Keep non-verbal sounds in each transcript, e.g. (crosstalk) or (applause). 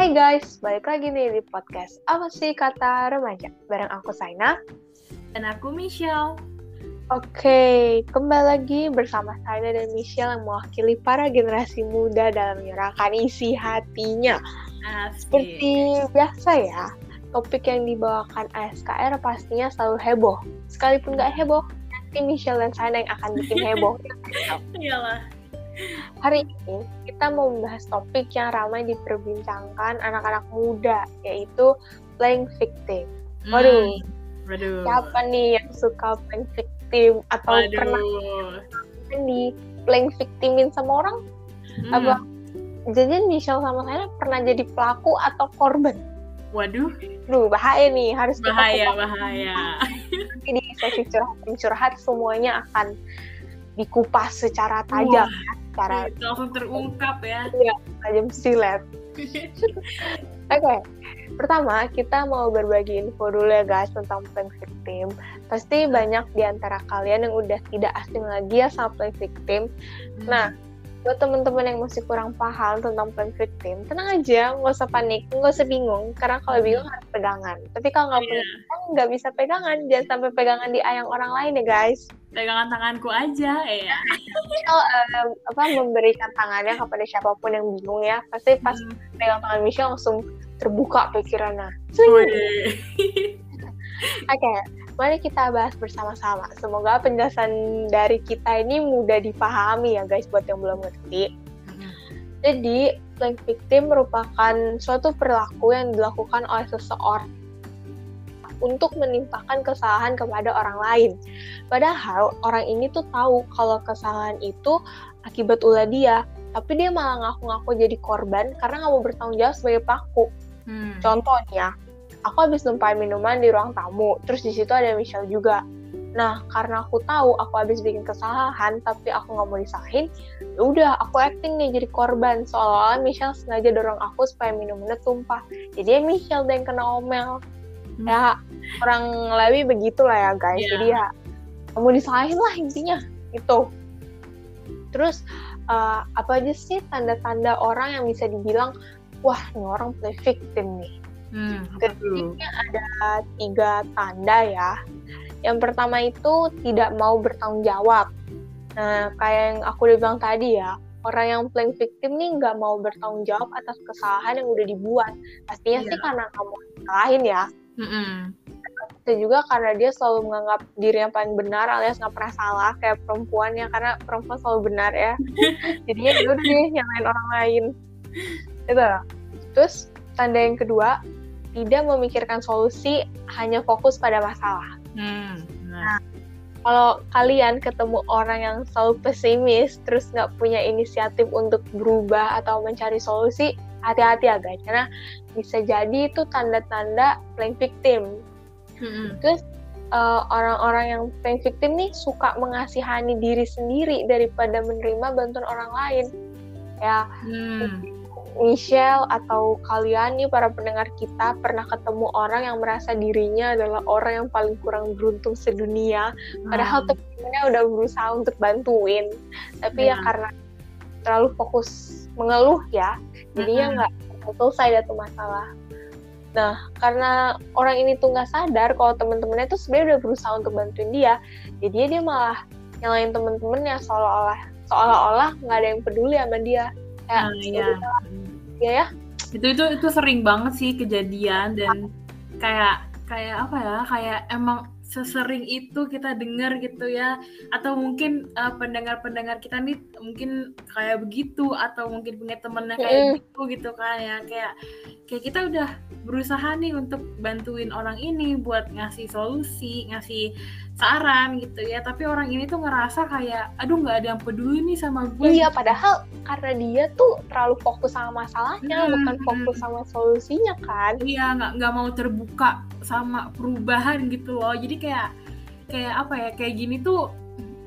Hai guys, balik lagi nih di podcast Apa sih kata remaja? Bareng aku Saina Dan aku Michelle. Oke, kembali lagi bersama Saina dan Michelle yang mewakili para generasi muda dalam menyerahkan isi hatinya Asik. Seperti biasa ya, topik yang dibawakan ASKR pastinya selalu heboh Sekalipun gak heboh, nanti Michelle dan Saina yang akan bikin heboh (laughs) Iyalah. Hari ini kita mau membahas topik yang ramai diperbincangkan anak-anak muda, yaitu playing victim. Waduh. Hmm, Waduh. Siapa nih yang suka playing victim atau Waduh. pernah di playing victimin sama orang? Hmm. Apa? Jadi Michelle sama saya pernah jadi pelaku atau korban? Waduh, Duh, bahaya nih, harus kita bahaya, kupas. bahaya. Nanti di sesi curhat-curhat semuanya akan dikupas secara tajam, Wah. ya, secara Langsung terungkap ya. tajam silet. (laughs) Oke, pertama kita mau berbagi info dulu ya guys tentang playing victim. Pasti banyak di antara kalian yang udah tidak asing lagi ya sama playing victim. Nah, buat teman-teman yang masih kurang paham tentang playing victim, tenang aja, nggak usah panik, nggak usah bingung. Karena kalau bingung harus pegangan. Tapi kalau nggak Iya. punya pegangan, nggak bisa pegangan. Jangan sampai pegangan di ayang orang lain ya guys. pegangan tanganku aja, ya. Michelle eh, apa memberikan tangannya kepada siapa pun yang bingung ya. Pasti pas Hmm. pegang tangan Michelle langsung terbuka pikirannya. Oke, mari kita bahas bersama-sama. Semoga penjelasan dari kita ini mudah dipahami ya guys buat yang belum ngerti. Jadi, playing victim merupakan suatu perilaku yang dilakukan oleh seseorang untuk menimpakan kesalahan kepada orang lain. Padahal orang ini tuh tahu kalau kesalahan itu akibat ulah dia, tapi dia malah ngaku-ngaku jadi korban karena nggak mau bertanggung jawab sebagai pelaku. Hmm. Contohnya, aku habis numpahin minuman di ruang tamu, terus di situ ada Michelle juga. Nah, karena aku tahu aku habis bikin kesalahan, tapi aku nggak mau disalahin, ya udah aku acting nih jadi korban, seolah-olah Michelle sengaja dorong aku supaya minumannya tumpah. Jadi ya Michelle yang kena omel. Ya, orang lebih begitulah ya guys. Iya. Jadi ya, kamu disalahin lah intinya, gitu. Terus, eh, apa aja sih tanda-tanda orang yang bisa dibilang, wah ini orang play victim nih. Hmm, apa tuh? Detiknya ada tiga tanda ya. Yang pertama itu tidak mau bertanggung jawab. Nah, kayak yang aku udah bilang tadi ya, orang yang playing victim nih nggak mau bertanggung jawab atas kesalahan yang udah dibuat. Pastinya sih Iya. karena kamu salahin ya. Mm-mm. Dan juga karena dia selalu menganggap diri yang paling benar alias nggak pernah salah kayak perempuan ya karena perempuan selalu benar ya. (laughs) Jadinya dia udah deh nyalain orang lain. Itu. Terus tanda yang kedua, tidak memikirkan solusi, hanya fokus pada masalah. Hmm. Nah. Kalau kalian ketemu orang yang selalu pesimis, terus nggak punya inisiatif untuk berubah atau mencari solusi, hati-hati ya guys, karena bisa jadi itu tanda-tanda playing victim. Mm-mm. Terus eh, orang-orang yang playing victim nih suka mengasihani diri sendiri daripada menerima bantuan orang lain. Ya, Hmm. Michelle atau kalian nih para pendengar kita pernah ketemu orang yang merasa dirinya adalah orang yang paling kurang beruntung sedunia padahal Hmm. temennya udah berusaha untuk bantuin tapi ya Iya. karena terlalu fokus mengeluh ya jadinya Mm-mm. nggak selesai dah tuh masalah nah karena orang ini tuh nggak sadar kalau temen-temennya tuh sebenarnya udah berusaha untuk bantuin dia jadinya dia malah nyalain temen-temennya seolah-olah seolah-olah nggak ada yang peduli sama dia kayak Nah, iya. Ya ya. Itu itu itu sering banget sih kejadian dan kayak kayak apa ya kayak emang sesering itu kita dengar gitu ya. Atau mungkin uh, pendengar-pendengar kita nih mungkin kayak begitu atau mungkin punya temennya kayak Mm. gitu gitu kan ya. Kayak kayak kita udah berusaha nih untuk bantuin orang ini buat ngasih solusi ngasih saran gitu ya. Tapi orang ini tuh ngerasa kayak aduh nggak ada yang peduli nih sama gue. Iya, padahal karena dia tuh terlalu fokus sama masalahnya, Hmm, bukan fokus sama solusinya kan. Iya nggak nggak mau terbuka sama perubahan gitu loh. Jadi kayak kayak apa ya kayak gini tuh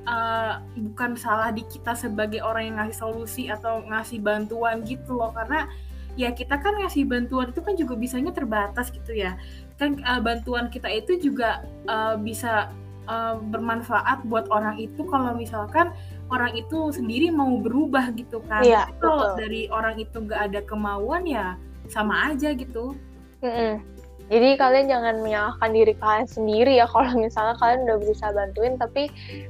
uh, bukan salah di kita sebagai orang yang ngasih solusi atau ngasih bantuan gitu loh. Karena ya kita kan ngasih bantuan itu kan juga bisanya terbatas gitu ya. Kan uh, bantuan kita itu juga uh, bisa uh, bermanfaat buat orang itu kalau misalkan orang itu sendiri mau berubah gitu kan Iya, Tapi kalau betul. dari orang itu nggak ada kemauan ya sama aja gitu Mm-mm. Jadi kalian jangan menyalahkan diri kalian sendiri ya kalau misalnya kalian udah berusaha bantuin tapi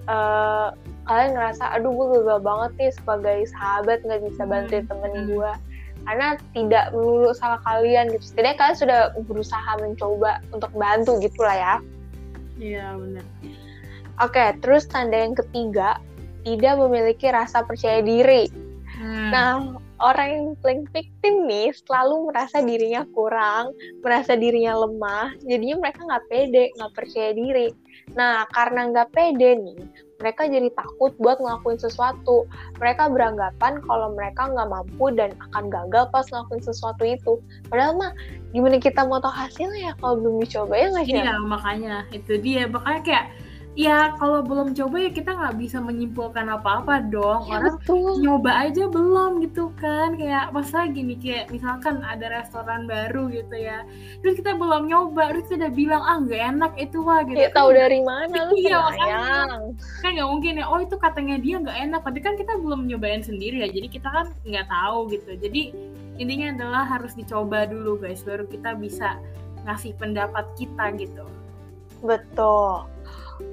uh, kalian ngerasa aduh gue gagal banget nih sebagai sahabat nggak bisa bantuin temen Hmm. gue karena tidak melulu salah kalian gitu. Setidaknya kalian sudah berusaha mencoba untuk bantu gitu lah ya. Iya benar Oke, terus tanda yang ketiga tidak memiliki rasa percaya diri. Hmm. Nah, orang yang playing victim nih selalu merasa dirinya kurang, merasa dirinya lemah, jadinya mereka nggak pede, nggak percaya diri. Nah, karena nggak pede nih, mereka jadi takut buat ngelakuin sesuatu. Mereka beranggapan kalau mereka nggak mampu dan akan gagal pas ngelakuin sesuatu itu. Padahal mah, gimana kita mau tahu hasilnya ya kalau belum dicoba ya nggak sih? Iya makanya. Itu dia. Makanya kayak ya kalau belum coba ya kita nggak bisa menyimpulkan apa-apa dong. Ya, orang betul. nyoba aja belum gitu kan. Kayak masa gini kayak misalkan ada restoran baru gitu ya. Terus kita belum nyoba terus kita udah bilang ah nggak enak itu wah gitu Ya Kan. tahu dari mana lu Iya, kan nggak mungkin ya oh itu katanya dia nggak enak. Tapi kan kita belum nyobain sendiri ya. Jadi kita kan nggak tahu gitu. Jadi intinya adalah harus dicoba dulu guys baru kita bisa ngasih pendapat kita gitu Betul.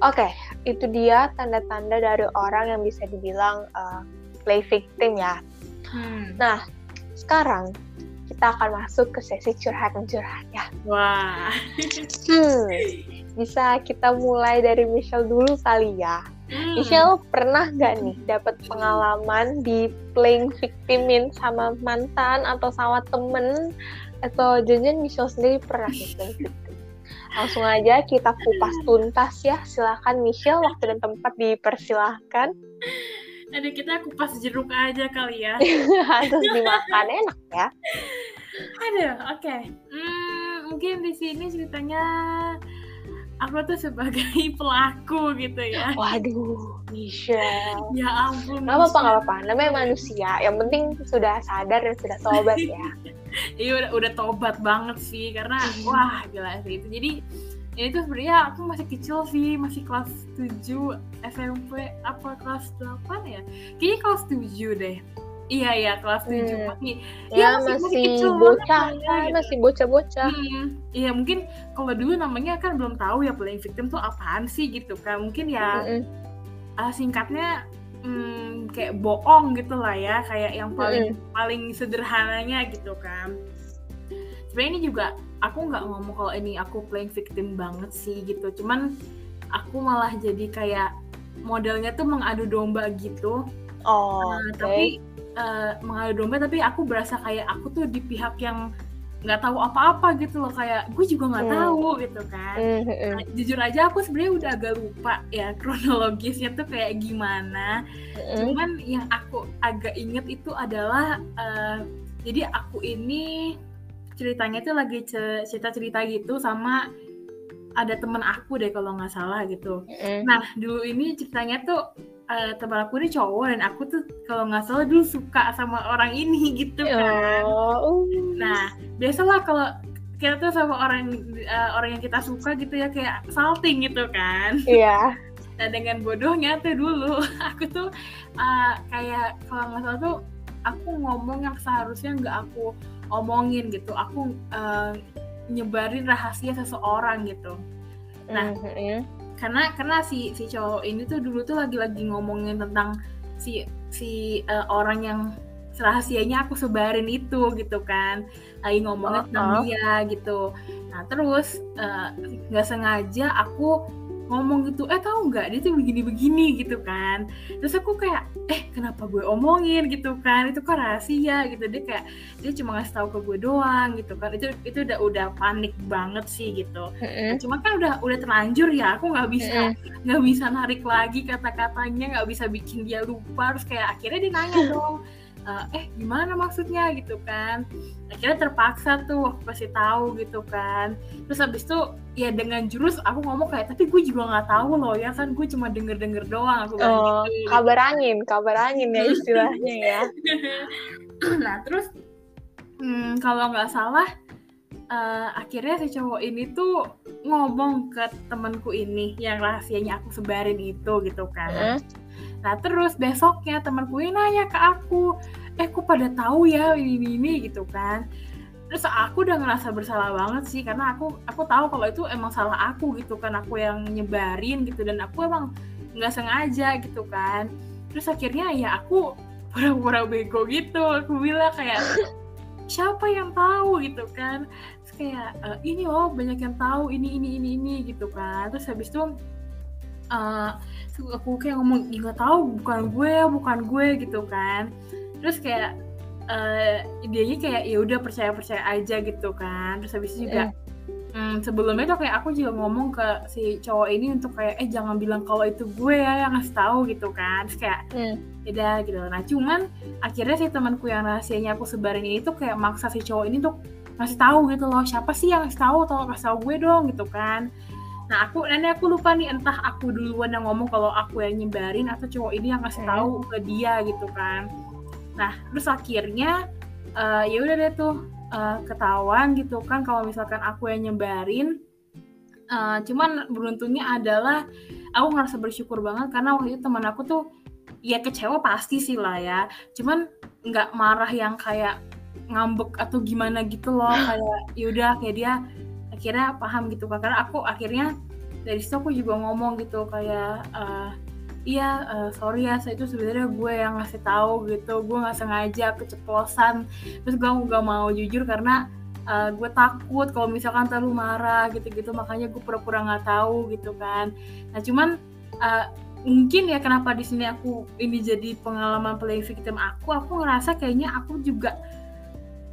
Oke, itu dia tanda-tanda dari orang yang bisa dibilang uh, play victim ya. hmm. Nah, sekarang kita akan masuk ke sesi curhat curhat ya. wah Hmm, bisa kita mulai dari Michelle dulu kali ya. Hmm. Michelle pernah nggak nih dapat pengalaman di playing victimin sama mantan atau sama temen atau janjian Michelle sendiri pernah nih playing victim? Langsung aja kita kupas tuntas ya. Silakan Michelle, waktu dan tempat dipersilahkan. Aduh kita kupas jeruk aja kali ya (laughs) Terus dimakan enak ya. Aduh oke Hmm, mungkin di sini ceritanya aku tuh sebagai (laughs) pelaku gitu ya Waduh, Michelle. ya ampun Gak apa-apa, gak apa-apa. Namanya manusia. Yang penting sudah sadar dan sudah tobat ya. (laughs) Iya udah udah tobat banget sih karena Hmm. wah gila sih itu. Jadi ini tuh sebenarnya aku masih kecil sih, masih kelas 7 SMP apa kelas 8 ya? Kayaknya kelas 7 deh. Iya ya kelas 7 Hmm. masih Ya, masih- masih masih kecil bocah, banget lah ya, gitu. masih bocah-bocah. Hmm, Iya mungkin kalau dulu namanya kan belum tahu ya playing victim tuh apaan sih gitu kan. Mungkin ya Mm-mm. uh, singkatnya hmm, kayak bohong gitu lah ya kayak yang paling paling sederhananya gitu kan sebenarnya ini juga aku nggak ngomong kalau ini aku playing victim banget sih gitu cuman aku malah jadi kayak modelnya tuh mengadu domba gitu Oh, Nah, oke. tapi uh, mengadu domba tapi aku berasa kayak aku tuh di pihak yang nggak tahu apa-apa gitu loh kayak gue juga nggak Hmm. tahu gitu kan Mm-mm. Nah, jujur aja aku sebenarnya udah agak lupa ya (laughs) kronologisnya tuh kayak gimana Mm-mm. cuman yang aku agak inget itu adalah eh, jadi aku ini ceritanya tuh lagi ce- cerita-cerita gitu sama ada temen aku deh kalau nggak salah gitu Mm-mm. nah dulu ini ceritanya tuh eh, teman aku ini cowok dan aku tuh kalau nggak salah dulu suka sama orang ini (laughs) gitu kan Oh, uh. Nah, biasalah kalau kita tuh sama orang eh, orang yang kita suka gitu ya kayak salting gitu kan. (laughs) Iya. Nah, dengan bodohnya tuh dulu (laughs) aku tuh eh, kayak kalau nggak salah tuh aku ngomong yang seharusnya nggak aku omongin gitu. Aku eh, nyebarin rahasia seseorang gitu. Nah, Mm-mm. Karena karena si si cowok ini tuh dulu tuh lagi-lagi ngomongin tentang si si eh, orang yang rahasianya aku sebarin itu gitu kan lagi ngomongin tentang Uh-uh. dia gitu nah terus eh, nggak sengaja aku ngomong gitu eh tahu nggak? Dia tuh begini-begini gitu kan. Terus aku kayak eh kenapa gue omongin? gitu kan. Itu kan rahasia gitu. Dia kayak dia cuma ngasih tahu ke gue doang gitu kan. Itu itu udah udah panik banget sih gitu. Mm-mm. cuma kan udah udah terlanjur ya aku nggak bisa nggak bisa narik lagi kata-katanya nggak bisa bikin dia lupa. Terus kayak akhirnya dia nanya (laughs) dong "Eh, eh gimana maksudnya? gitu kan. Akhirnya terpaksa tuh aku kasih tahu gitu kan. Terus habis itu ya dengan jurus aku ngomong kayak tapi gue juga nggak tahu loh ya kan gue cuma denger denger doang. Aku Oh, gitu. kabar angin, kabar angin ya istilahnya ya. (laughs) nah terus hmm, kalau nggak salah eh, akhirnya si cowok ini tuh ngomong ke temanku ini yang rahasianya aku sebarin itu gitu kan. Mm. nah terus besoknya temanku ini nanya ke aku eh kok pada tahu ya ini ini, ini? gitu kan. Terus aku udah ngerasa bersalah banget sih karena aku aku tahu kalau itu emang salah aku gitu kan aku yang nyebarin gitu dan aku emang nggak sengaja gitu kan. Terus akhirnya ya aku pura-pura bego gitu aku bilang kayak siapa yang tahu? gitu kan kayak e, ini loh banyak yang tahu ini ini ini ini gitu kan. Terus habis itu uh, aku kayak ngomong nggak tahu bukan gue bukan gue gitu kan. Terus kayak uh, dianya kayak ya udah percaya percaya aja gitu kan. Terus habis itu juga Hmm, sebelumnya tuh kayak aku juga ngomong ke si cowok ini untuk kayak eh jangan bilang kalau itu gue ya yang ngasih tahu gitu kan. Terus kayak mm. beda gitu. Nah cuman akhirnya si temanku yang rahasianya aku sebarin ini tuh kayak maksa si cowok ini tuh ngasih tahu gitu loh siapa sih yang ngasih tahu atau kasih tahu gue dong gitu kan. Nah aku nanti aku lupa nih entah aku duluan yang ngomong kalau aku yang nyebarin atau cowok ini yang ngasih tahu ke dia gitu kan. Nah terus akhirnya uh, ya udah deh tuh uh, ketahuan gitu kan kalau misalkan aku yang nyebarin uh, cuman beruntungnya adalah aku ngerasa bersyukur banget karena waktu itu teman aku tuh ya kecewa pasti sih lah ya. Cuman nggak marah yang kayak ngambek atau gimana gitu loh (laughs) kayak yaudah kayak dia akhirnya paham gitu karena aku akhirnya dari situ aku juga ngomong gitu kayak uh, iya uh, sorry ya saya itu sebenarnya gue yang ngasih tahu gitu gue nggak sengaja keceplosan. Terus gue nggak mau jujur karena uh, gue takut kalau misalkan terlalu marah gitu-gitu. Makanya gue pura-pura nggak tahu gitu kan. Nah cuman uh, mungkin ya kenapa di sini aku ini jadi pengalaman playing victim aku aku ngerasa kayaknya aku juga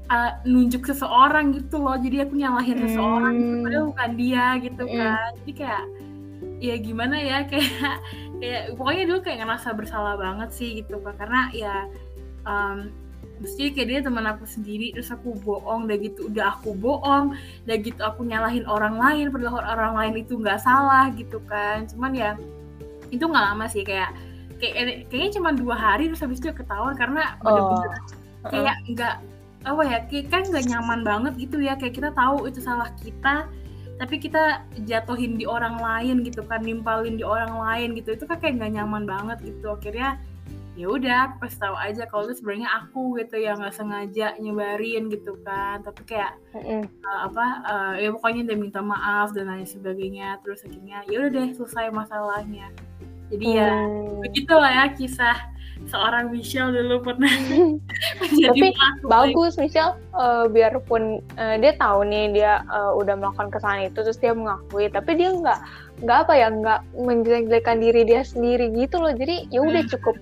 uh, nunjuk seseorang gitu loh jadi aku nyalahin hmm. seseorang gitu padahal bukan dia gitu hmm. kan jadi kayak ya gimana ya (laughs) kayak kayak pokoknya dulu kayak ngerasa bersalah banget sih gitu kan karena ya um, mesti kayak dia teman aku sendiri terus aku bohong udah gitu udah aku bohong udah gitu aku nyalahin orang lain padahal orang lain itu nggak salah gitu kan cuman ya itu nggak lama sih kayak kayak kayaknya cuma dua hari terus habis itu ketahuan karena oh. bener-bener kayak nggak apa ya kayak kan nggak nyaman banget gitu ya kayak kita tahu itu salah kita tapi kita jatuhin di orang lain gitu kan nimpalin di orang lain gitu itu kan kayak nggak nyaman banget gitu akhirnya ya udah pas tahu aja kalau itu sebenarnya aku gitu yang nggak sengaja nyebarin gitu kan tapi kayak mm uh, apa uh, ya pokoknya dia minta maaf dan lain sebagainya terus akhirnya ya udah deh selesai masalahnya jadi mm. ya hmm. begitulah ya kisah seorang Michelle dulu pernah (laughs) menjadi tapi bagus Michelle. Uh, biarpun uh, dia tahu nih dia uh, udah melakukan kesalahan itu terus dia mengakui tapi dia nggak nggak apa ya nggak menjelek-jelekan diri dia sendiri gitu loh. Jadi ya udah hmm. cukup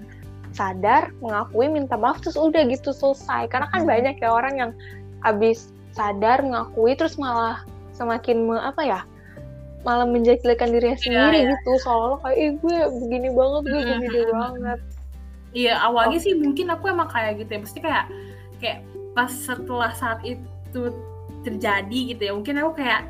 sadar mengakui minta maaf terus udah gitu selesai. Karena kan hmm. banyak ya orang yang habis sadar mengakui terus malah semakin me, apa ya malah menjelek-jelekan dirinya iya, sendiri yeah, gitu. Soalnya kayak eh, gue begini banget gue hmm, begini banget Iya awalnya oh. sih mungkin aku emang kayak gitu ya, mesti kayak kayak pas setelah saat itu terjadi gitu ya, mungkin aku kayak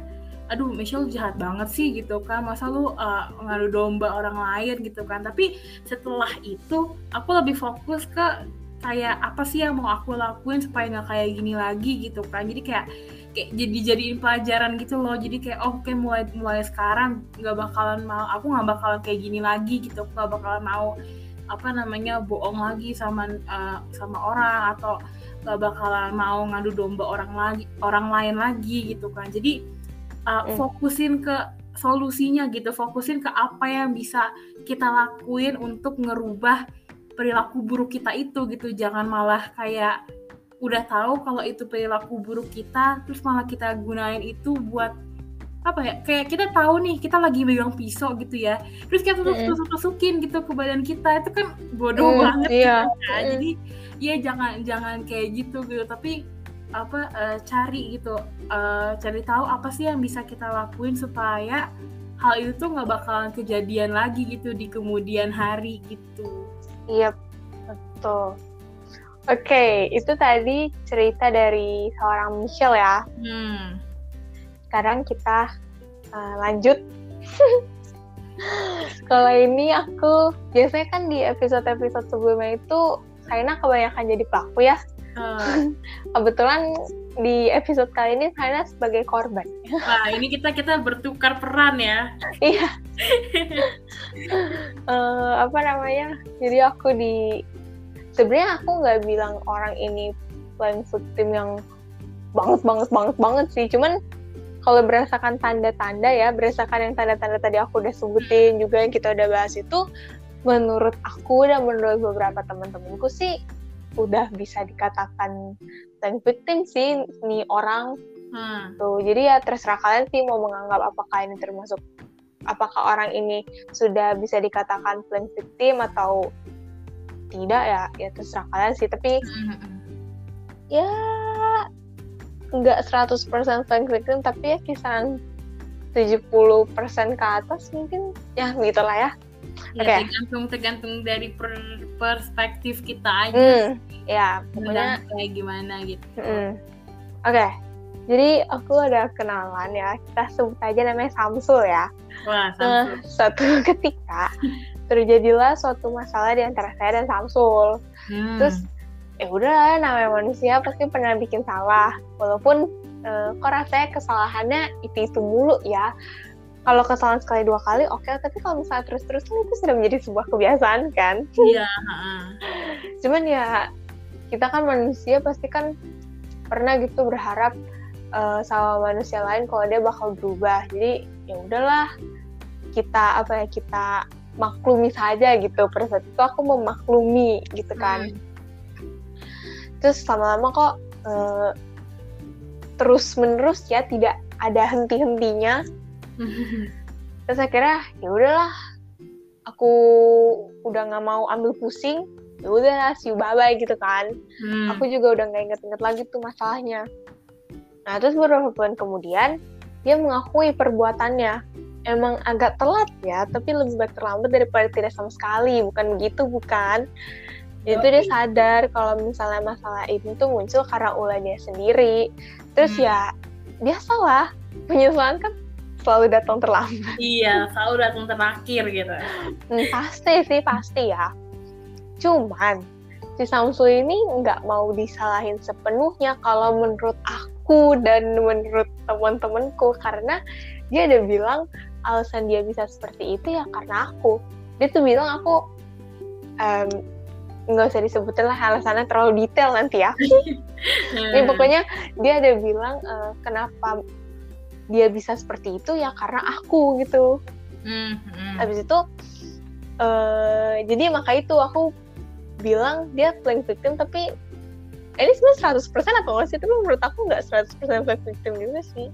aduh Michelle jahat banget sih gitu kan. Masa lu uh, ngadu domba orang lain gitu kan. Tapi setelah itu aku lebih fokus ke kayak apa sih yang mau aku lakuin supaya nggak kayak gini lagi gitu kan. Jadi kayak kayak jadi jadiin pelajaran gitu loh. Jadi kayak oh, oke okay, mulai mulai sekarang nggak bakalan mau aku nggak bakalan kayak gini lagi gitu. Nggak bakalan mau apa namanya bohong lagi sama uh, sama orang atau gak bakalan mau ngadu domba orang lagi orang lain lagi gitu kan. Jadi uh, mm. fokusin ke solusinya gitu. Fokusin ke apa yang bisa kita lakuin untuk ngerubah perilaku buruk kita itu gitu. Jangan malah kayak udah tahu kalau itu perilaku buruk kita terus malah kita gunain itu buat apa ya kayak kita tahu nih kita lagi megang pisau gitu ya terus kita tusuk tusuk tusukin gitu ke badan kita itu kan bodoh mm, banget iya. gitu kan mm. jadi ya jangan jangan kayak gitu gitu tapi apa uh, cari gitu uh, cari tahu apa sih yang bisa kita lakuin supaya hal itu tuh nggak bakalan kejadian lagi gitu di kemudian hari gitu iya betul Oke, okay, itu tadi cerita dari seorang Michelle ya. Hmm sekarang kita uh, lanjut. (laughs) Kalau ini aku biasanya kan di episode-episode sebelumnya itu Saina kebanyakan jadi pelaku ya. Uh. (laughs) Kebetulan di episode kali ini Saina sebagai korban. Nah ini kita kita bertukar peran ya. Iya. uh, (laughs) apa namanya? Jadi aku di sebenarnya aku nggak bilang orang ini paling victim yang banget banget banget banget sih cuman kalau berdasarkan tanda-tanda ya berdasarkan yang tanda-tanda tadi aku udah sebutin juga yang kita udah bahas itu menurut aku dan menurut beberapa teman-temanku sih udah bisa dikatakan playing victim sih nih orang hmm. tuh jadi ya terserah kalian sih mau menganggap apakah ini termasuk apakah orang ini sudah bisa dikatakan playing victim atau tidak ya ya terserah kalian sih tapi hmm. ya nggak 100% playing victim tapi ya kisaran 70% ke atas mungkin ya begitulah ya. Ya, okay. tergantung tergantung dari per, perspektif kita aja. Hmm, ya, pokoknya kayak gimana gitu. Hmm. Oke. Okay. Jadi aku ada kenalan ya, kita sebut aja namanya Samsul ya. Wah, Samsul. Nah, suatu (laughs) ketika terjadilah suatu masalah di antara saya dan Samsul. Hmm. Terus ya udah namanya manusia pasti pernah bikin salah. Walaupun uh, kok rasanya kesalahannya itu itu mulu ya. Kalau kesalahan sekali dua kali oke. Okay, tapi kalau misalnya terus terus itu sudah menjadi sebuah kebiasaan kan? Iya (laughs) cuman ya kita kan manusia pasti kan pernah gitu berharap uh, sama manusia lain kalau dia bakal berubah. Jadi ya udahlah. Kita apa ya kita maklumi saja gitu. Pada saat itu aku memaklumi gitu kan. Hmm terus lama-lama kok uh, terus menerus ya tidak ada henti-hentinya. (laughs) Terus akhirnya ya udahlah aku udah nggak mau ambil pusing ya udah see you bye bye gitu kan. Hmm. aku juga udah nggak inget-inget lagi tuh masalahnya. Nah terus beberapa bulan kemudian dia mengakui perbuatannya. Emang agak telat ya tapi lebih baik terlambat daripada tidak sama sekali. Bukan begitu bukan itu dia sadar kalau misalnya masalah ini tuh muncul karena ulah dia sendiri. Terus hmm. ya biasalah penyesalan kan selalu datang terlambat. Iya selalu datang terakhir gitu. Hmm, pasti sih pasti ya. Cuman si Samsul ini nggak mau disalahin sepenuhnya kalau menurut aku dan menurut teman-temanku. Karena dia ada bilang alasan dia bisa seperti itu ya karena aku. Dia tuh bilang aku um, nggak usah disebutin lah alasannya terlalu detail nanti ya. (laughs) Ini pokoknya dia ada bilang uh, kenapa dia bisa seperti itu ya karena aku gitu. Mm -hmm. Habis itu uh, jadi maka itu aku bilang dia playing victim tapi ini sebenarnya 100% atau enggak sih? Tapi menurut aku nggak 100% playing victim juga sih.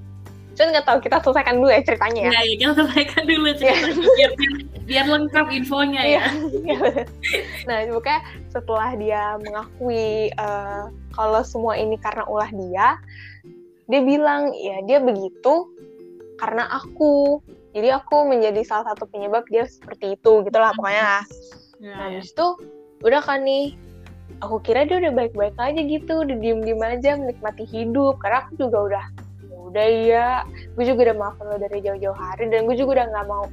Cuman nggak tahu kita selesaikan dulu ya ceritanya ya. Iya, ya, kita selesaikan dulu ceritanya iya. biar, biar, biar lengkap infonya ya. ya. nah, pokoknya setelah dia mengakui uh, kalau semua ini karena ulah dia, dia bilang ya dia begitu karena aku. Jadi aku menjadi salah satu penyebab dia seperti itu gitulah pokoknya. Ya, nah, ya. habis itu udah kan nih aku kira dia udah baik-baik aja gitu, udah diem-diem aja menikmati hidup karena aku juga udah udah ya. Gue juga udah maafin lo dari jauh-jauh hari dan gue juga udah nggak mau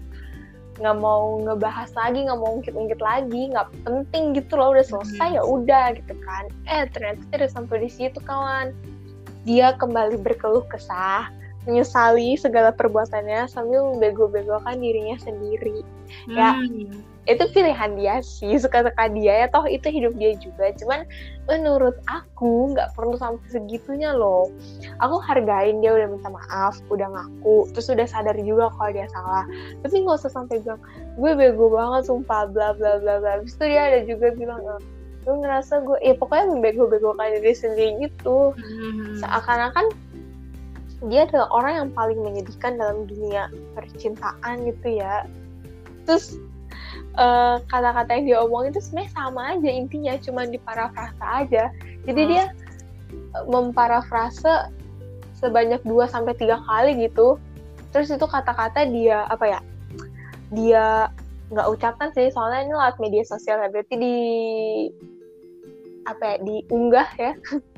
nggak mau ngebahas lagi nggak mau ungkit-ungkit lagi nggak penting gitu loh udah selesai ya udah gitu kan. Eh ternyata tidak sampai di situ kawan. Dia kembali berkeluh kesah menyesali segala perbuatannya sambil membego-begokan dirinya sendiri. Ya, hmm. ya itu pilihan dia sih suka-suka dia. Ya toh itu hidup dia juga. Cuman menurut aku nggak perlu sampai segitunya loh. Aku hargain dia udah minta maaf udah ngaku terus udah sadar juga kalau dia salah. Tapi nggak usah sampai bilang gue bego banget sumpah bla bla bla bla. Habis itu dia ada juga bilang eh, gue ngerasa gue ya pokoknya membego-begokan diri sendiri gitu. Hmm. seakan-akan dia adalah orang yang paling menyedihkan dalam dunia percintaan gitu ya. Terus uh, kata-kata yang dia omong itu sebenarnya sama aja intinya cuma diparafrase aja. Jadi hmm. dia eh, memparafrase sebanyak 2 sampai tiga kali gitu. Terus itu kata-kata dia apa ya dia nggak ucapkan sih soalnya ini lewat media sosial ya berarti di apa ya diunggah ya.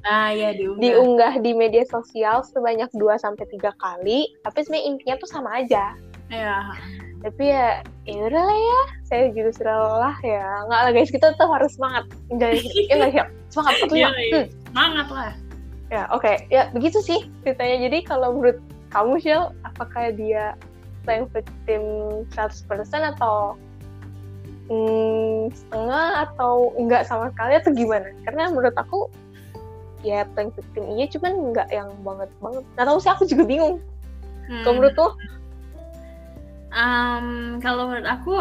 Ah ya diunggah. Diunggah di media sosial sebanyak 2 sampai tiga kali tapi sebenarnya intinya tuh sama aja. Ya tapi ya ya udah lah ya. Saya juga sudah lelah ya. Nggak lah guys. Kita tetap harus semangat. Jadi ya nggak siap semangat betul ya hmm. semangat lah. Ya oke. Okay. ya begitu sih ceritanya. Jadi kalau menurut kamu Shell apakah dia playing victim 100% atau mm, setengah atau enggak sama sekali atau gimana? Karena menurut aku ya playing victim iya. Cuman nggak yang banget banget nggak tahu sih aku juga bingung. Hmm. kalau menurut lo Um, kalau menurut aku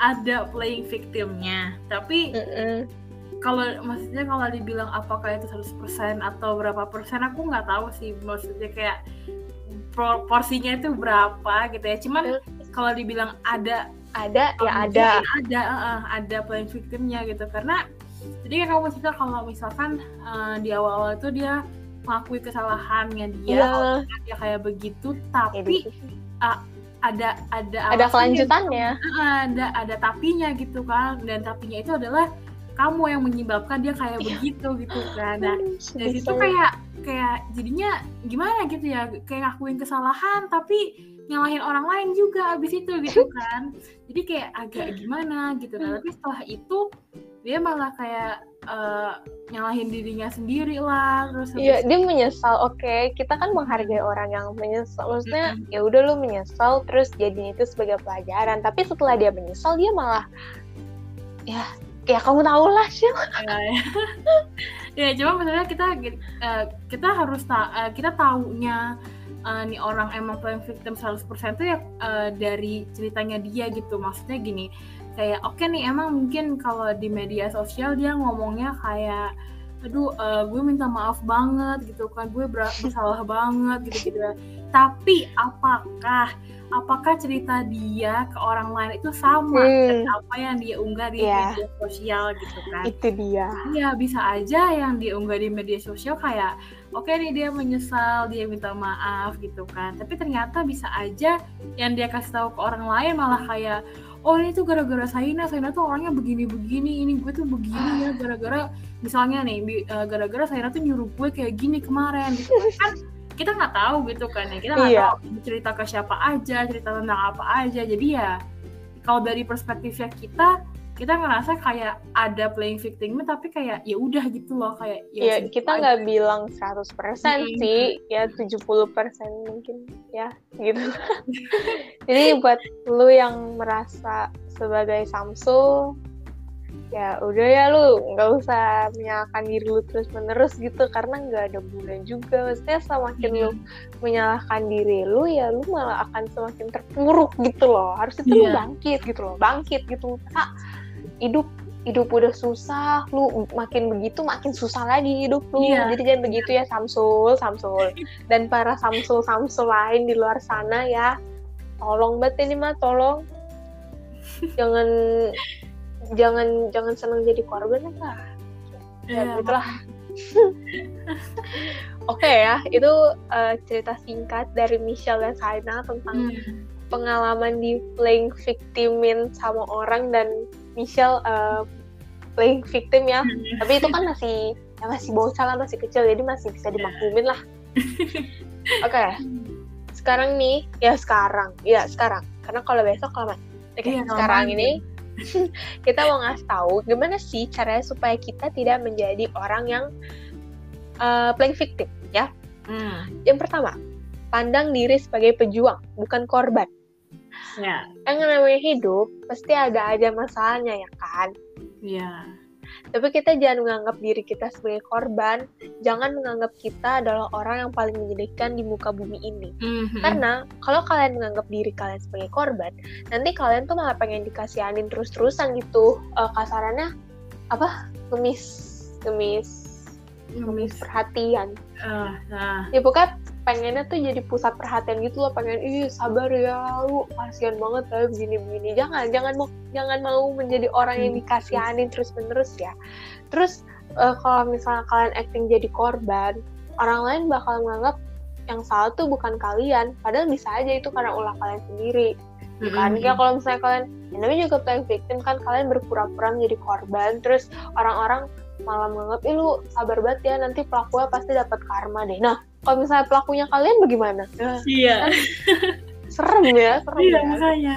ada playing victimnya, tapi Mm-mm. kalau maksudnya kalau dibilang apakah itu 100% atau berapa persen aku nggak tahu sih. Maksudnya kayak por- porsinya itu berapa gitu ya. Cuman kalau dibilang ada ada ya ada. ada eh, ada playing victimnya gitu. Karena jadi kan kamu cerita kalau misalkan eh, di awal-awal itu dia mengakui kesalahannya dia kalau dia kayak begitu. Ya, tapi gitu. Ada ada ada alasannya kelanjutannya. Gitu. ada ada tapinya gitu kan. Dan tapinya itu adalah kamu yang menyebabkan dia kayak Iya. begitu gitu kan. Nah dari situ kayak kayak jadinya gimana gitu ya kayak ngakuin kesalahan tapi nyalahin orang lain juga abis itu gitu (laughs) kan. Jadi kayak agak gimana gitu. Nah tapi setelah itu dia malah kayak eh, nyalahin dirinya sendiri lah terus Iya, dia menyesal. Oke, kita kan menghargai orang yang menyesal. Maksudnya, ya udah lu menyesal, terus jadinya itu sebagai pelajaran. Tapi setelah dia menyesal, dia malah, ya, ya kamu tahu lah sih. ya, ya. ya cuma maksudnya kita eh, kita harus ta eh, kita taunya eh, nih orang emang playing victim 100% tuh ya eh, dari ceritanya dia gitu maksudnya gini kayak oke nih emang mungkin kalau di media sosial dia ngomongnya kayak aduh eh, gue minta maaf banget gitu kan gue ber- bersalah banget gitu gitu tapi apakah apakah cerita dia ke orang lain itu sama Hmm. dengan apa yang dia unggah di Iya. media sosial gitu kan Itu dia. Iya bisa aja yang diunggah di media sosial kayak oke nih dia menyesal dia minta maaf gitu kan tapi ternyata bisa aja yang dia kasih tahu ke orang lain malah kayak oh ini tuh gara-gara Saina Saina tuh orangnya begini-begini ini gue tuh begini ya gara-gara misalnya nih eh, gara-gara Saina tuh nyuruh gue kayak gini kemarin gitu kan. kan kita nggak tahu gitu kan ya kita nggak Iya. tahu cerita ke siapa aja cerita tentang apa aja jadi ya kalau dari perspektifnya kita kita ngerasa kayak ada playing victimnya tapi kayak ya udah gitu loh kayak Ya, segitu kita nggak bilang 100% Mm-mm. sih, ya 70% mungkin ya gitu. (laughs) Jadi buat lu yang merasa sebagai Samsul, ya udah ya lu nggak usah menyalahkan diri lu terus menerus gitu karena nggak ada guna juga. Maksudnya semakin lu Hmm. menyalahkan diri lu ya lu malah akan semakin terpuruk gitu loh. Harusnya tuh lu Iya. bangkit gitu loh, bangkit gitu. Ah, hidup hidup udah susah, lu makin begitu makin susah lagi hidup lu. Iya. Jadi jangan begitu ya Samsul, Samsul. Dan para Samsul Samsul lain di luar sana ya, tolong banget ini mah tolong. jangan jangan jangan senang jadi korban apa. Ya, Iya, gitulah. (laughs) Oke ya, itu eh, cerita singkat dari Michelle dan Saina tentang Hmm. pengalaman di playing victimin sama orang dan Michelle eh, playing victim ya. Tapi itu kan masih ya masih bocah lah, masih kecil jadi masih bisa dimaklumin lah. (laughs) Oke. Sekarang nih, ya sekarang, ya sekarang. Karena kalau besok lama. Oke, Iya, sekarang kelamaan. ini (laughs) kita mau ngasih tahu gimana sih caranya supaya kita tidak menjadi orang yang eh, playing victim ya. Hmm. Yang pertama, pandang diri sebagai pejuang, bukan korban. Ya, Yang namanya hidup pasti ada aja masalahnya ya kan. ya. Tapi kita jangan menganggap diri kita sebagai korban, jangan menganggap kita adalah orang yang paling menyedihkan di muka bumi ini. Mhm. Karena kalau kalian menganggap diri kalian sebagai korban, nanti kalian tuh malah pengen dikasihanin terus-terusan gitu. Eh, kasarannya apa? Ngemis, ngemis, ngemis perhatian. Eh, nah, Ya pokoknya pengennya tuh jadi pusat perhatian gitu loh pengen ih sabar ya lu kasihan banget ya begini begini jangan jangan mau jangan mau menjadi orang yang Hmm. dikasihanin terus menerus ya. Terus eh, kalau misalnya kalian acting jadi korban orang lain bakal menganggap yang salah tuh bukan kalian. Padahal bisa aja itu karena ulah kalian sendiri. Kan? Mhm. kayak kalau misalnya kalian ya namanya juga playing victim kan kalian berpura-pura menjadi korban. Terus orang-orang malah menganggap ih lu sabar banget ya nanti pelakunya pasti dapat karma deh. Nah kalau misalnya pelakunya kalian bagaimana? Nah, Iya. serem ya (laughs) serem Iya ya. makanya.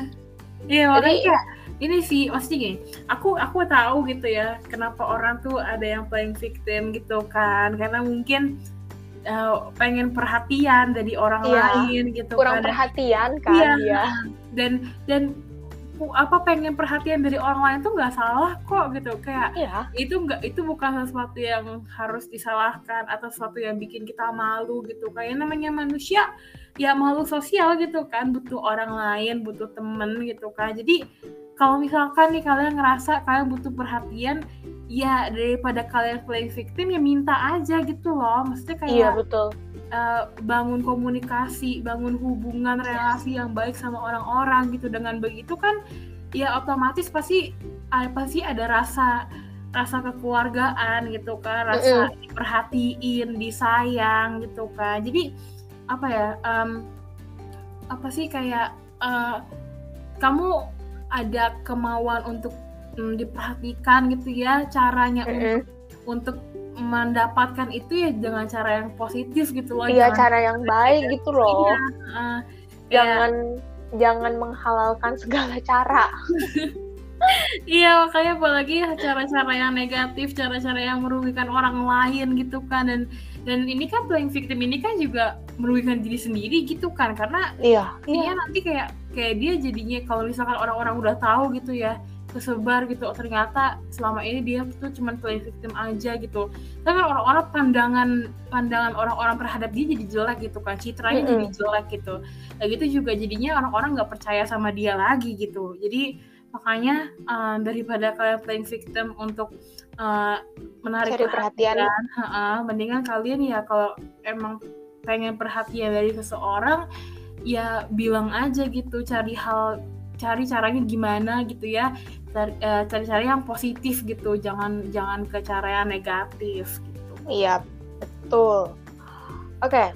Iya makanya Jadi- ini sih maksudnya gini, aku aku tahu gitu ya kenapa orang tuh ada yang playing victim gitu kan. Karena mungkin eh, pengen perhatian dari orang Iya, lain gitu kurang kan. perhatian kan Iya. dia dan dan apa pengen perhatian dari orang lain tuh nggak salah kok gitu. Kayak iya. itu nggak itu bukan sesuatu yang harus disalahkan atau sesuatu yang bikin kita malu gitu. Kayak namanya manusia ya malu sosial gitu kan. Butuh orang lain butuh temen gitu kan. Jadi kalau misalkan nih kalian ngerasa kalian butuh perhatian ya daripada kalian playing victim ya minta aja gitu loh. Maksudnya kayak iya betul uh, bangun komunikasi, bangun hubungan relasi yang baik sama orang-orang gitu. Dengan begitu kan ya otomatis pasti uh, pasti ada rasa rasa kekeluargaan gitu kan, rasa diperhatiin, disayang gitu kan. Jadi apa ya? Um, apa sih kayak uh, kamu ada kemauan untuk mm, diperhatikan gitu ya caranya untuk untuk mendapatkan itu ya dengan cara yang positif gitu loh iya cara yang baik gitu loh. Iya, uh, jangan jangan menghalalkan segala cara. (laughs) Iya makanya apalagi cara-cara yang negatif cara-cara yang merugikan orang lain gitu kan. Dan dan ini kan playing victim ini kan juga merugikan diri sendiri gitu kan. Karena iya jadinya nanti kayak kayak dia jadinya kalau misalkan orang-orang udah tahu gitu ya kesebar gitu. Oh, ternyata selama ini dia tuh cuma playing victim aja gitu. Tapi orang-orang pandangan pandangan orang-orang terhadap dia jadi jelek gitu kan. Citranya Mm-mm. jadi jelek gitu. Kayak gitu juga jadinya orang-orang nggak percaya sama dia lagi gitu. Jadi makanya uh, daripada kalian playing victim untuk uh, menarik Cari perhatian. ha-ha, mendingan kalian ya kalau emang pengen perhatian dari seseorang ya bilang aja gitu cari hal cari caranya gimana gitu ya cari, eh, cari yang positif gitu jangan jangan ke cara yang negatif gitu Iya, betul. Oke,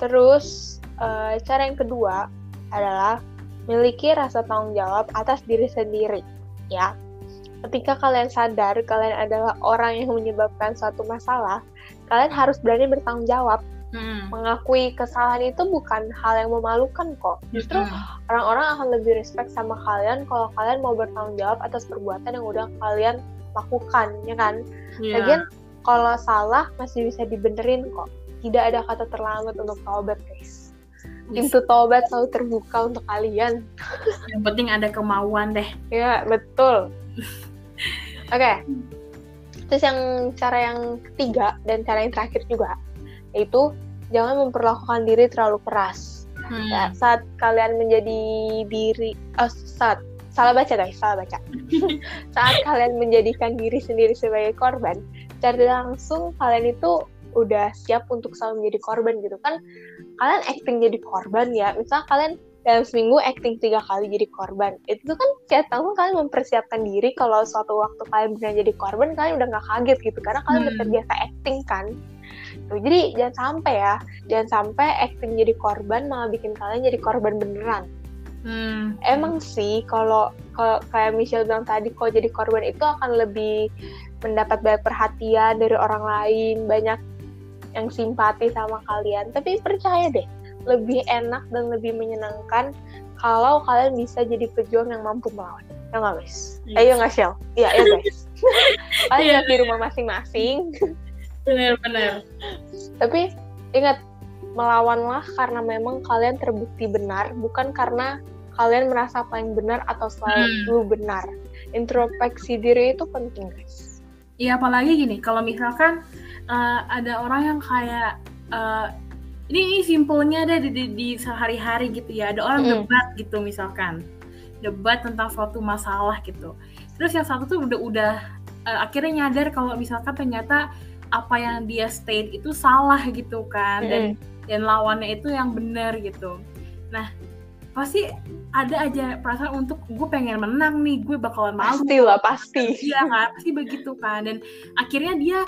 terus eh, cara yang kedua adalah miliki rasa tanggung jawab atas diri sendiri. Ya, ketika kalian sadar kalian adalah orang yang menyebabkan suatu masalah, kalian harus berani bertanggung jawab. Hmm. Mengakui kesalahan itu bukan hal yang memalukan kok. Justru Hmm. orang-orang akan lebih respect sama kalian kalau kalian mau bertanggung jawab atas perbuatan yang udah kalian lakukan, ya kan? Iya. Lagian kalau salah masih bisa dibenerin kok. Tidak ada kata terlambat untuk taubat, guys. Pintu taubat selalu terbuka untuk kalian. yang penting ada kemauan deh Ya, betul. Oke. Terus yang cara yang ketiga dan cara yang terakhir juga yaitu jangan memperlakukan diri terlalu keras. Hmm. Ya, saat kalian menjadi diri oh, saat salah baca guys, salah baca. (laughs) saat kalian menjadikan diri sendiri sebagai korban, cari langsung kalian itu udah siap untuk selalu menjadi korban gitu kan. Kalian acting jadi korban ya. Misal kalian dalam seminggu acting tiga kali jadi korban. Itu kan setiap tahun kalian mempersiapkan diri kalau suatu waktu kalian benar jadi korban, kalian udah nggak kaget gitu karena kalian udah Hmm. terbiasa acting kan. Tuh, jadi jangan sampai ya, jangan sampai acting jadi korban malah bikin kalian jadi korban beneran. Hmm. Emang sih kalau kalau kayak Michelle bilang tadi kalau jadi korban itu akan lebih mendapat banyak perhatian dari orang lain, banyak yang simpati sama kalian. Tapi percaya deh, lebih enak dan lebih menyenangkan kalau kalian bisa jadi pejuang yang mampu melawan. Ya nggak guys? Yes. Ayo nggak Shell? Iya ya guys. (laughs) kalian Iya. lihat di rumah masing-masing. Benar-benar Tapi ingat melawanlah karena memang kalian terbukti benar, bukan karena kalian merasa paling benar atau selalu benar. Introspeksi diri itu penting, guys. Iya apalagi gini, kalau misalkan eh, ada orang yang kayak eh, ini, ini simpelnya deh di, di, di sehari-hari gitu ya, ada orang Mm. debat gitu misalkan, debat tentang suatu masalah gitu. Terus yang satu tuh udah udah eh, akhirnya nyadar kalau misalkan ternyata apa yang dia state itu salah gitu kan, dan dan lawannya itu yang benar gitu. Nah pasti ada aja perasaan untuk gue pengen menang nih, gue bakalan malu Pasti lah, pasti. Iya kan, pasti begitu kan. Dan akhirnya dia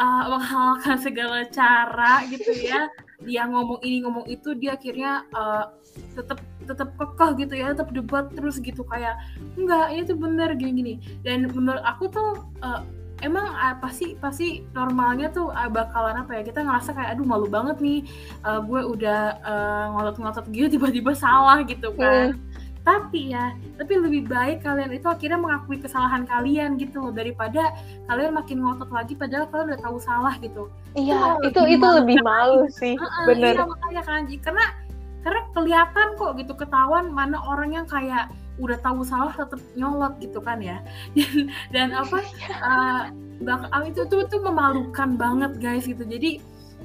uh, menghalalkan segala cara gitu ya. Dia ngomong ini ngomong itu, dia akhirnya uh, tetap tetap kekeh gitu ya, tetap debat terus gitu kayak enggak ini tuh bener gini-gini. Dan menurut aku tuh uh, emang uh, pasti pasti normalnya tuh uh, bakalan apa ya kita ngerasa kayak aduh malu banget nih uh, gue udah uh, ngotot-ngotot gitu tiba-tiba salah gitu kan tapi ya tapi lebih baik kalian itu akhirnya mengakui kesalahan kalian gitu loh daripada kalian makin ngotot lagi padahal kalian udah tahu salah gitu Iya, Itu itu lebih itu malu. lebih malu sih, Heeh, bener. iya makanya kan karena karena kelihatan kok gitu ketahuan mana orang yang kayak udah tahu salah tetap nyolot gitu kan ya. Dan, (laughs) dan apa uh, bak itu tuh tuh memalukan banget guys gitu. Jadi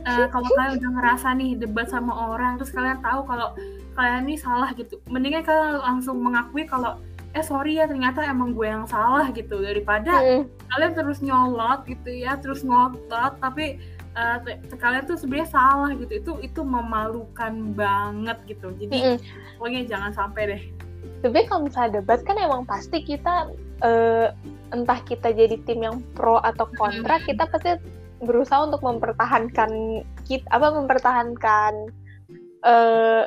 uh, kalau kalian udah ngerasa nih debat sama orang terus kalian tahu kalau kalian ini salah gitu mendingan kalian langsung mengakui kalau eh sorry ya ternyata emang gue yang salah gitu. Daripada mm. kalian terus nyolot gitu ya terus ngotot tapi uh, kalian tuh sebenarnya salah gitu. Itu itu memalukan banget gitu. Jadi mm. pokoknya jangan sampai deh tapi kalau misalnya debat kan emang pasti kita uh, entah kita jadi tim yang pro atau kontra kita pasti berusaha untuk mempertahankan kita apa mempertahankan uh,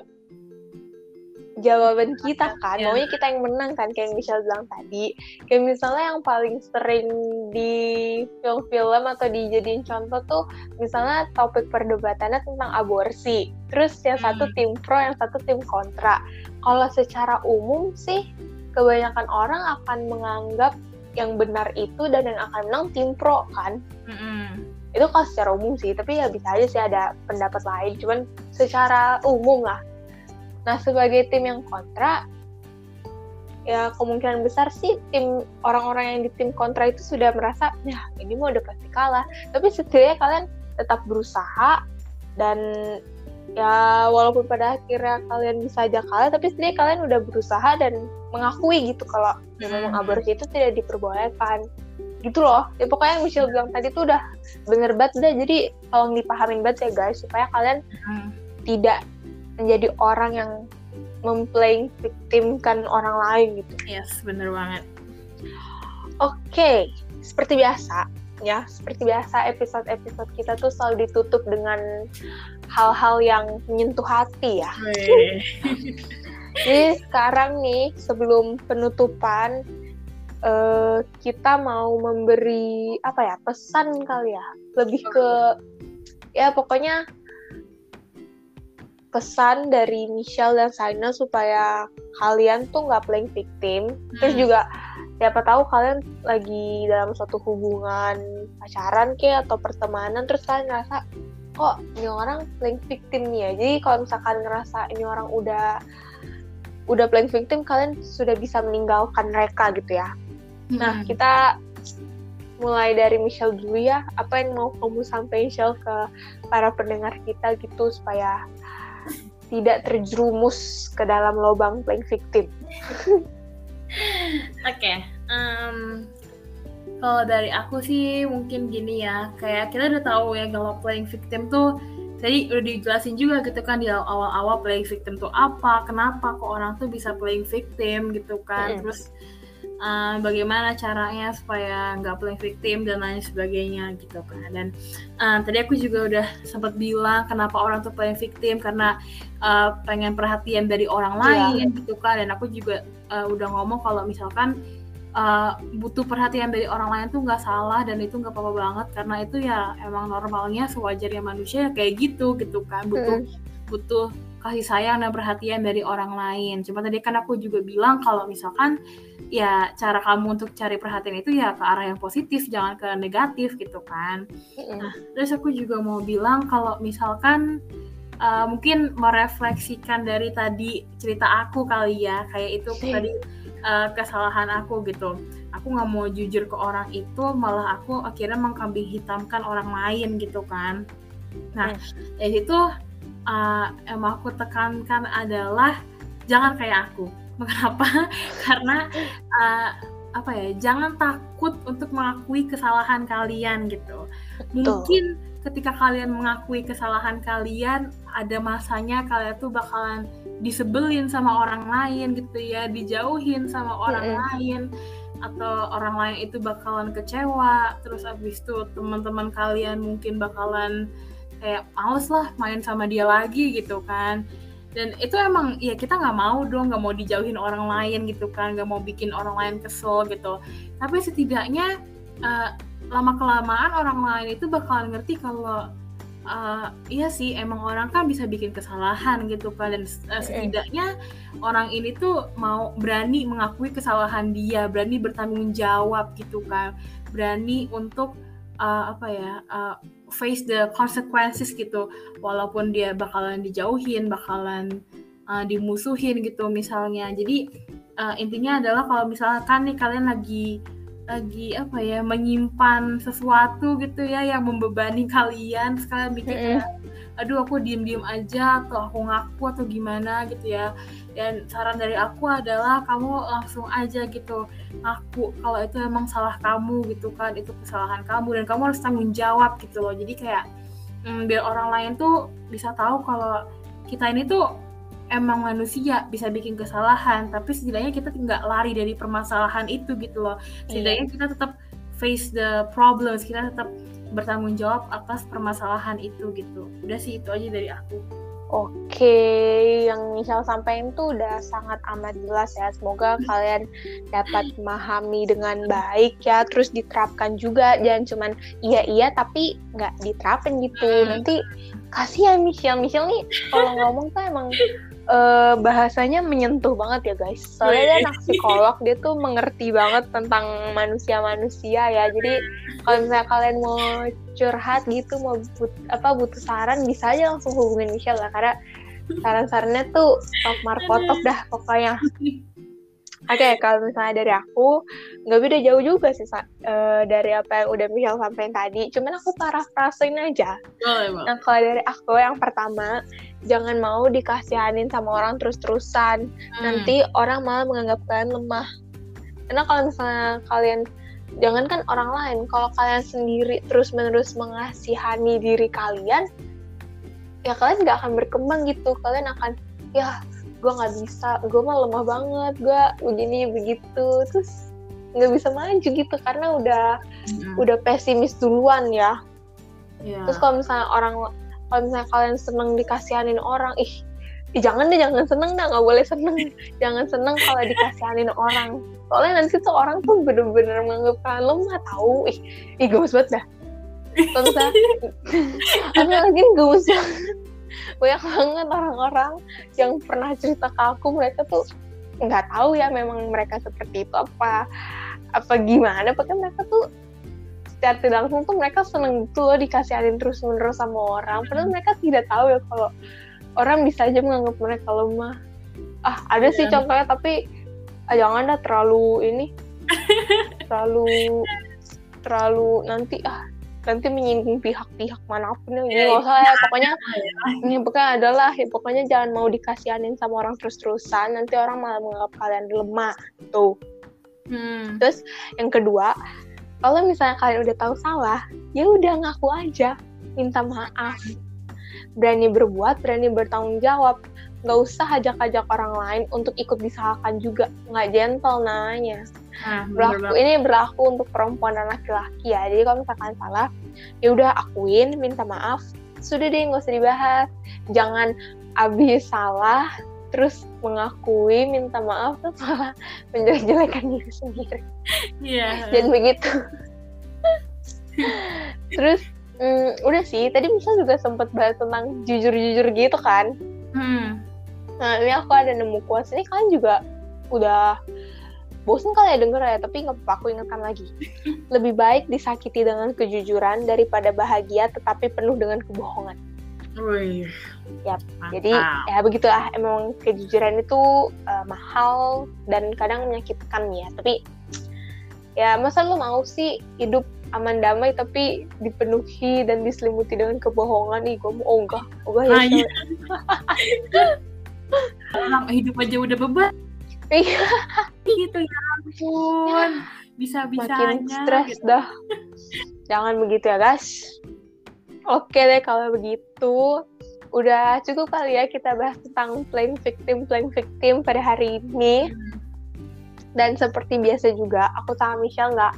jawaban kita kan yeah. maunya kita yang menang kan kayak Michelle bilang tadi kayak misalnya yang paling sering di film-film atau dijadiin contoh tuh misalnya topik perdebatannya tentang aborsi terus yang hmm. satu tim pro yang satu tim kontra kalau secara umum sih kebanyakan orang akan menganggap yang benar itu dan yang akan menang tim pro kan hmm. itu kalau secara umum sih tapi ya bisa aja sih ada pendapat lain cuman secara umum lah Nah, sebagai tim yang kontra, ya kemungkinan besar sih tim orang-orang yang di tim kontra itu sudah merasa ya ini mau udah pasti kalah tapi setidaknya kalian tetap berusaha dan ya walaupun pada akhirnya kalian bisa aja kalah tapi setidaknya kalian udah berusaha dan mengakui gitu kalau ya memang hmm. aborsi itu tidak diperbolehkan gitu loh ya pokoknya yang Michelle bilang tadi tuh udah bener banget udah jadi tolong dipahamin banget ya guys supaya kalian hmm. tidak menjadi orang yang memplaying victimkan orang lain gitu. Yes, bener banget. Oke, okay, seperti biasa ya, seperti biasa episode-episode kita tuh selalu ditutup dengan hal-hal yang menyentuh hati ya. Jadi sekarang nih sebelum penutupan uh, kita mau memberi apa ya pesan kali ya, lebih ke ya pokoknya pesan dari Michelle dan Saina supaya kalian tuh nggak playing victim. Hmm. Terus juga siapa tahu kalian lagi dalam suatu hubungan pacaran kayak atau pertemanan terus kalian ngerasa kok ini orang playing victim nih ya. Jadi kalau misalkan ngerasa ini orang udah udah playing victim kalian sudah bisa meninggalkan mereka gitu ya. Hmm. Nah, kita mulai dari Michelle dulu ya. Apa yang mau kamu sampaikan Michelle ke para pendengar kita gitu supaya tidak terjerumus ke dalam lubang playing victim. (laughs) Oke, okay, um, kalau dari aku sih mungkin gini ya, kayak kita udah tahu ya kalau playing victim tuh tadi udah dijelasin juga gitu kan di awal-awal playing victim tuh apa, kenapa kok orang tuh bisa playing victim gitu kan, mm. terus uh, bagaimana caranya supaya nggak playing victim dan lain sebagainya gitu kan dan uh, tadi aku juga udah sempat bilang kenapa orang tuh playing victim karena uh, pengen perhatian dari orang iya. lain yeah. gitu kan dan aku juga uh, udah ngomong kalau misalkan uh, butuh perhatian dari orang lain tuh nggak salah dan itu nggak apa-apa banget karena itu ya emang normalnya sewajarnya manusia ya kayak gitu gitu kan butuh mm. butuh kasih sayang dan perhatian dari orang lain. Cuma tadi kan aku juga bilang kalau misalkan ya cara kamu untuk cari perhatian itu ya ke arah yang positif, jangan ke negatif gitu kan. Nah, terus aku juga mau bilang kalau misalkan uh, mungkin merefleksikan dari tadi cerita aku kali ya, kayak itu tadi uh, kesalahan aku gitu. Aku nggak mau jujur ke orang itu, malah aku akhirnya mengkambing hitamkan orang lain gitu kan. Nah, dari situ uh, emang aku tekankan adalah jangan kayak aku. (laughs) Kenapa? Karena uh, apa ya? Jangan takut untuk mengakui kesalahan kalian gitu. Betul. Mungkin ketika kalian mengakui kesalahan kalian, ada masanya kalian tuh bakalan disebelin sama orang lain gitu ya, dijauhin sama orang mm -hmm. lain atau orang lain itu bakalan kecewa terus abis itu teman-teman kalian mungkin bakalan kayak males lah main sama dia lagi gitu kan. Dan itu emang ya kita nggak mau dong nggak mau dijauhin orang lain gitu kan nggak mau bikin orang lain kesel gitu. Tapi setidaknya uh, lama kelamaan orang lain itu bakalan ngerti kalau uh, iya sih emang orang kan bisa bikin kesalahan gitu kan. Dan uh, setidaknya orang ini tuh mau berani mengakui kesalahan dia berani bertanggung jawab gitu kan. Berani untuk uh, apa ya uh, face the consequences gitu. Walaupun dia bakalan dijauhin bakalan uh, dimusuhin gitu misalnya. Jadi uh, intinya adalah kalau misalkan nih kalian lagi lagi apa ya menyimpan sesuatu gitu ya yang membebani kalian. Sekalian mikir kayak aduh aku diem diem aja atau aku ngaku atau gimana gitu ya. Dan saran dari aku adalah kamu langsung aja gitu ngaku kalau itu emang salah kamu gitu kan itu kesalahan kamu. Dan kamu harus tanggung jawab gitu loh. Jadi kayak hmm, biar orang lain tuh bisa tahu kalau kita ini tuh emang manusia bisa bikin kesalahan tapi setidaknya kita nggak lari dari permasalahan itu gitu loh setidaknya yeah. kita tetap face the problems kita tetap bertanggung jawab atas permasalahan itu gitu udah sih itu aja dari aku Oke, yang Michelle sampaikan tuh udah sangat amat jelas ya. Semoga kalian dapat memahami dengan baik ya, terus diterapkan juga. Jangan cuman iya-iya tapi nggak diterapin gitu. Nanti kasihan Michelle. Michelle nih kalau ngomong tuh emang uh, bahasanya menyentuh banget ya guys. Soalnya dia anak psikolog, dia tuh mengerti banget tentang manusia-manusia ya. Jadi kalau misalnya kalian mau curhat gitu, mau but, apa butuh saran, bisa aja langsung hubungin Michelle lah. Karena saran-sarannya tuh top markotop dah pokoknya. Oke, okay, kalau misalnya dari aku, nggak beda jauh juga sih uh, dari apa yang udah Michelle sampaikan tadi. Cuman aku parafrasein aja. Oh, nah, kalau dari aku yang pertama, jangan mau dikasihanin sama orang terus-terusan. Hmm. Nanti orang malah menganggap kalian lemah. Karena kalau misalnya kalian, jangan kan orang lain, kalau kalian sendiri terus-menerus mengasihani diri kalian, ya kalian nggak akan berkembang gitu. Kalian akan, ya gue nggak bisa gue mah lemah banget gue begini begitu. Terus nggak bisa maju gitu karena udah mm. udah pesimis duluan ya. Yeah. terus kalau misalnya orang kalau misalnya kalian seneng dikasihanin orang ih, ih jangan deh jangan seneng dah nggak boleh seneng. (laughs) Jangan seneng kalau dikasihanin orang. Soalnya nanti tuh orang tuh bener-bener menganggap kalian lemah tahu. Ih ih gemes banget dah. Kalau misalnya (laughs) lagi gemes. banget banyak banget orang-orang yang pernah cerita ke aku mereka tuh nggak tahu ya memang mereka seperti itu apa apa gimana pokoknya mereka tuh secara tidak langsung tuh mereka seneng gitu loh dikasihanin terus menerus sama orang padahal mereka tidak tahu ya kalau orang bisa aja menganggap mereka lemah ah ada yeah. sih iya. contohnya tapi ah, jangan dah terlalu ini (laughs) terlalu terlalu nanti ah nanti menyinggung pihak-pihak mana pun ya. Nggak usah ya pokoknya ini pokoknya adalah ya, pokoknya jangan mau dikasihanin sama orang terus-terusan. Nanti orang malah menganggap kalian lemah tuh. Hmm. terus yang kedua kalau misalnya kalian udah tahu salah ya udah ngaku aja minta maaf. Berani berbuat berani bertanggung jawab. Nggak usah ajak-ajak orang lain untuk ikut disalahkan juga. Nggak gentle namanya nah, berlaku ini berlaku untuk perempuan dan laki-laki ya. Jadi kalau misalkan salah ya udah akuin minta maaf. Sudah deh nggak usah dibahas. Jangan abis salah terus mengakui minta maaf tuh malah (laughs) menjelek-jelekan diri sendiri. Yeah. dan begitu. Terus mm, udah sih tadi misal juga sempat bahas tentang jujur-jujur gitu kan. Hmm. nah ini aku ada nemu kuas ini kalian juga udah bosan kali ya denger ya tapi nggak aku ingatkan lagi. (laughs) Lebih baik disakiti dengan kejujuran daripada bahagia tetapi penuh dengan kebohongan. Wih, ya jadi ya begitulah. Emang kejujuran itu uh, mahal dan kadang menyakitkan ya. Tapi ya masa lo mau sih hidup aman damai tapi dipenuhi dan diselimuti dengan kebohongan? Nih gue mau enggak enggak ya nah, iya. (laughs) hidup aja udah beban iya. Gitu ya ampun. Bisa bisanya makin stres gitu. dah. Jangan begitu ya guys. Oke deh kalau begitu. Udah cukup kali ya kita bahas tentang playing victim playing victim pada hari ini. Dan seperti biasa juga aku sama Michelle nggak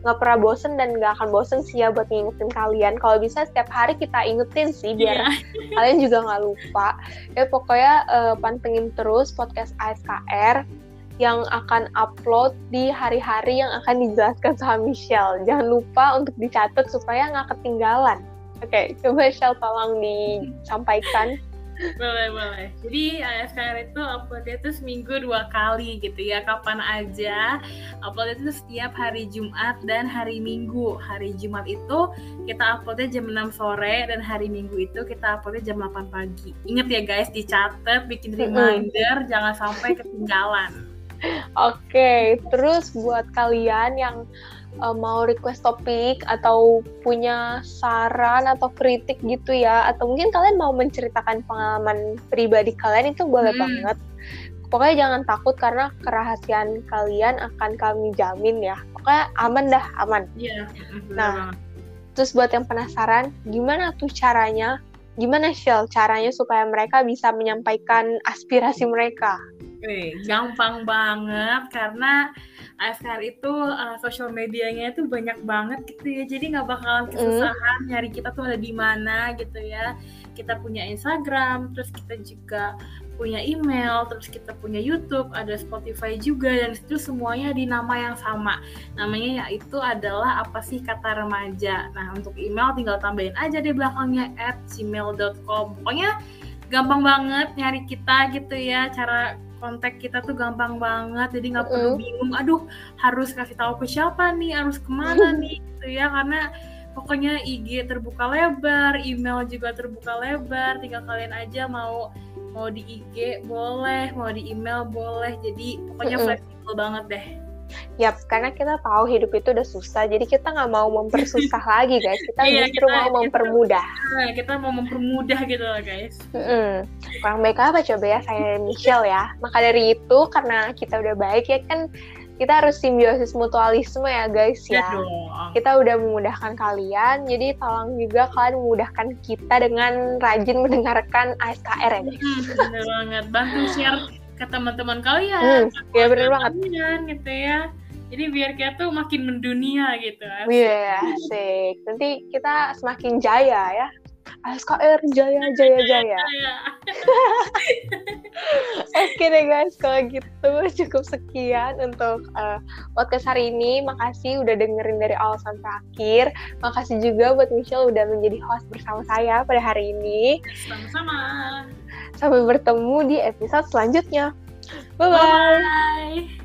nggak pernah bosen dan nggak akan bosen sih ya buat ngingetin kalian. Kalau bisa setiap hari kita ingetin sih biar yeah. (laughs) kalian juga nggak lupa. Ya pokoknya uh, pantengin terus podcast ASKR yang akan upload di hari-hari yang akan dijelaskan sama Michelle. Jangan lupa untuk dicatat supaya nggak ketinggalan. Oke, okay, coba Michelle tolong disampaikan boleh boleh. Jadi ASKR itu uploadnya itu seminggu dua kali gitu ya kapan aja. Uploadnya itu setiap hari Jumat dan hari Minggu. Hari Jumat itu kita uploadnya jam 6 sore dan hari Minggu itu kita uploadnya jam 8 pagi. Inget ya guys dicatat bikin reminder jangan sampai ketinggalan. Oke, terus buat kalian yang uh, mau request topik atau punya saran atau kritik gitu ya, atau mungkin kalian mau menceritakan pengalaman pribadi kalian itu boleh hmm. banget. Pokoknya jangan takut karena kerahasiaan kalian akan kami jamin ya. Pokoknya aman dah, aman. Iya. Nah, terus buat yang penasaran, gimana tuh caranya? Gimana Shell caranya supaya mereka bisa menyampaikan aspirasi mereka? Wih, gampang banget karena AFKR itu uh, social medianya itu banyak banget gitu ya. Jadi nggak bakalan mm. kesusahan mm. nyari kita tuh ada di mana gitu ya. Kita punya Instagram, terus kita juga punya email, terus kita punya YouTube, ada Spotify juga dan itu semuanya di nama yang sama. Namanya yaitu adalah apa sih kata remaja. Nah, untuk email tinggal tambahin aja di belakangnya at gmail.com. Pokoknya gampang banget nyari kita gitu ya. Cara kontak kita tuh gampang banget jadi nggak perlu bingung aduh harus kasih tahu ke siapa nih harus ke mana (laughs) nih? Gitu ya karena pokoknya IG terbuka lebar email juga terbuka lebar tinggal kalian aja mau mau di IG boleh mau di email boleh jadi pokoknya fleksibel banget deh Yap, karena kita tahu hidup itu udah susah, jadi kita nggak mau mempersusah (laughs) lagi, guys. Kita iya, justru kita, mau mempermudah. Kita, kita mau mempermudah gitu loh, guys. Mm-mm. Kurang baik apa coba ya, saya Michelle ya. Maka dari itu, karena kita udah baik ya kan, kita harus simbiosis mutualisme ya guys ya. ya kita udah memudahkan kalian, jadi tolong juga kalian memudahkan kita dengan rajin mendengarkan ASKR ya guys. Hmm, bener banget, bantu share ke teman-teman kalian, hmm, ya bener banget. Kalian, gitu ya. Jadi biar kita tuh makin mendunia gitu. Iya, yeah, asik. Nanti kita semakin jaya ya. ASKR (laughs) Jaya Jaya Jaya. (laughs) Oke deh guys, kalau gitu cukup sekian untuk uh, podcast hari ini. Makasih udah dengerin dari awal sampai akhir. Makasih juga buat Michelle udah menjadi host bersama saya pada hari ini. Sama-sama. Sampai bertemu di episode selanjutnya. Bye-bye. Bye.